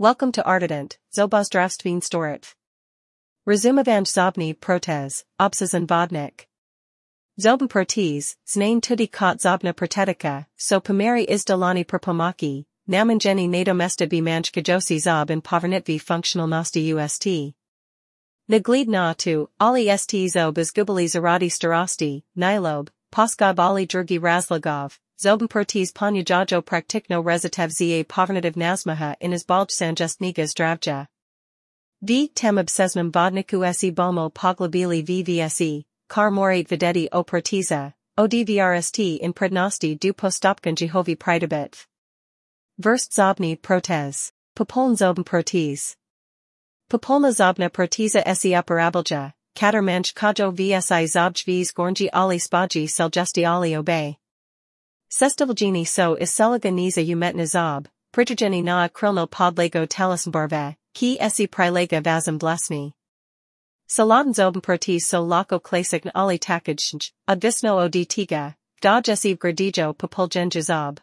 Welcome to Artident, Zobozdravstveen Storit. Rezumovan Zobni Protez, Obsazan Vodnik. Zoben Pertiz, Znain Tudi Kot Zobna Protetica, so Pomeri Izdalani Perpomaki, Namanjeni Nadomesta Bimanj Kajosi Zob and Povernitvi Functional Nosti UST. Naglid na tu, Ali St Zob is Gubali Zaradi Starosti, Nilob, Poskab Ali Drgi Razlagov, Zobenpertiz Panyajajo Praktikno Rezitev za Povernativ Nazmaha in Izbalj Sanjestniga Zdravja. V tem obsesnem vodniku se bomo poglobili vvse, kar morat videti o pertiza, odvrst in prednosti du postopkan Jehovi pridebit. Verst zobni protez, popoln zoben pertiz. Popolna zobna pertiza se operabilja, katermanch kajo vsi zobjvis gornji ali spaji seljusti ali obey. Sestivalgini so iseliga niza umetna zob, pritigeni na krilno podlego talismbarve, ki esi prilega vazim blesni. Salatin zoben pertis so lako klasik na ali takajnj, advisno od tiga, dodge esiv gradijo populgenja zob.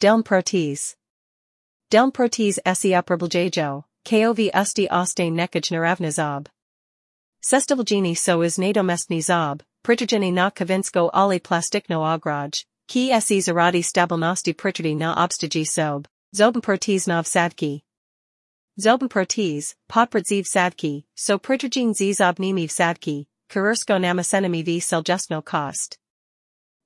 Delm pertis. Delm pertis esi uperbljajo, kov usti oste nekaj naravna zob. So is nadomestni zob, pritigeni na kavinsko ali plastikno ograj, Ki se zaradi stabilnosti pritrdi na obstiji sob, zoben pertiz nov sadki. Zoben pertiz, potpredziv sadki, so pritrjin zizob nimiv sadki, namasenami v seljustno kost.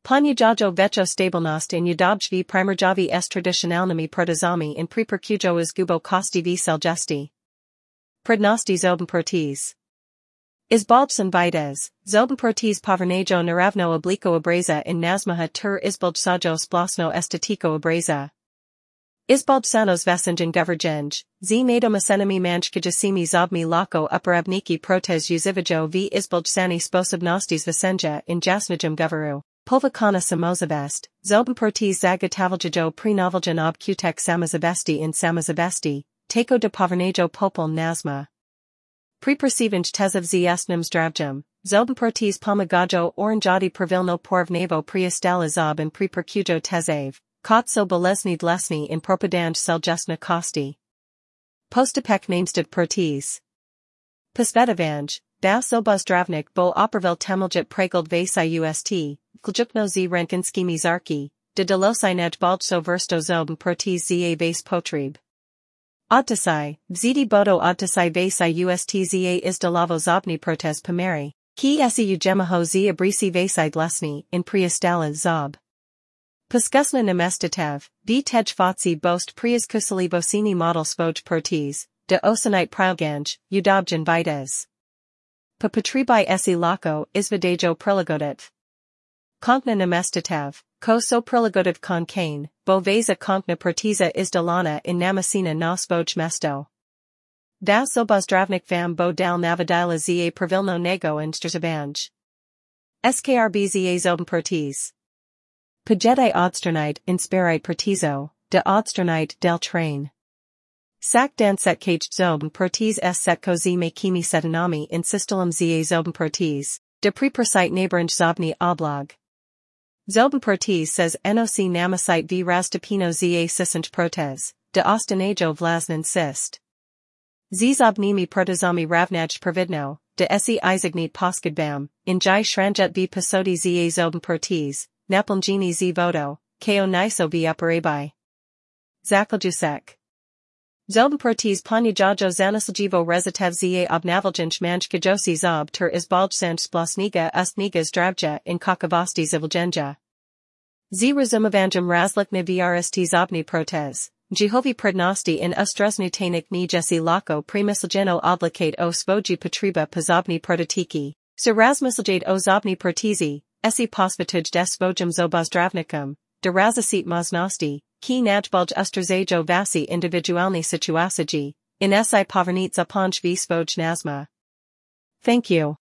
Panyajajo vecho stabilnost in yudobjvi primerjavi s traditionalnami protozami in prepercujo is gubo kosti v seljusti. Prednosti zoben pertiz. Izbalchan vides, zobenportis povernajo naravno oblico abreza in nazmaha tur izbalsajo splasno estetico abreza. Izbalsanos vasenjan govergenj, z nadomasenami manj kajasimi zobmi lako uporabniki protez uzivajo v izbalsani sposobnostis vasenja in jasnajam goveru. Povakana samozavest, zobenportis zagatavaljajo prenovaljan ob kutek samozavesti in samozavesti, tako de povernajo popol nazma. Preperceivant tezav zjasnim zdravjam, zelbenpertis pomagajo oranjadi pravilno porvnavo priestala zob and prepercujo tezav, kotso bolesni dlesni in propadanj seljusna kosti. Postapek namestid pertis. Posvetavanj, bas obozdravnik bo opervil temeljit pregold vasi ust, kljukno z renkinskimi zarki, de delosinaj balso versto zob pertis za base potreb. Odtasai, vzidi bodo odtasai vasai ustza izdalavo zobni protest pomeri, ki esi ujemaho z abrisi vasai in priestala zob. Puskusna nemestatev, b tej fotsi bost prias kusalivosini model svoj pertis, de osanite pralganj, udobjan vites. Papatribai esi lako izvidejo prilagodit. Konkna nemestatev, ko so prilagodit kon kane, bo veza konkna izdalana in namasina nosvoj mesto. Da sobozdravnik vam bo dal navadila za pravilno nego in strzabanj. Skrb za zoben pertiz. Pajetai odsternite inspirite pertizo, de odsternite del train. Sak dan set caged zoben pertiz s set kozi me kimi setanami in systolum za zoben pertiz, de prepersite neighborange zobni oblog. Zobenpertis says NOC namasite v rastapino za sisant protez, de ostinajo vlasnan sist. Zizobnimi protozami ravnaj providno, de esi isagnit poskadbam, in jai shranjet v pasodi za zobenpertis, napelgini z vodo, ko niso v uparabai. Zakoljusek. Zobenpertis panyajajo zanasljivo rezitev za obnavaljanj manj kajosi zob ter izbaljsanj splasniga ustniga zdravja in kakavosti zivaljenja. Z razumovanjem razlik na vrst zobni protez, Jehovi prednosti in ustresnutanik ni jesi lako premislljeno oblikate o svoji potriba pozobni prototiki, se razmislljade o zobni protizi, esi posvituj des svojim zobozdravnikum, de razasit maznosti, ki najbolj ustrzajo vasi individualni situaciji, in si povernit za ponch v. Thank you.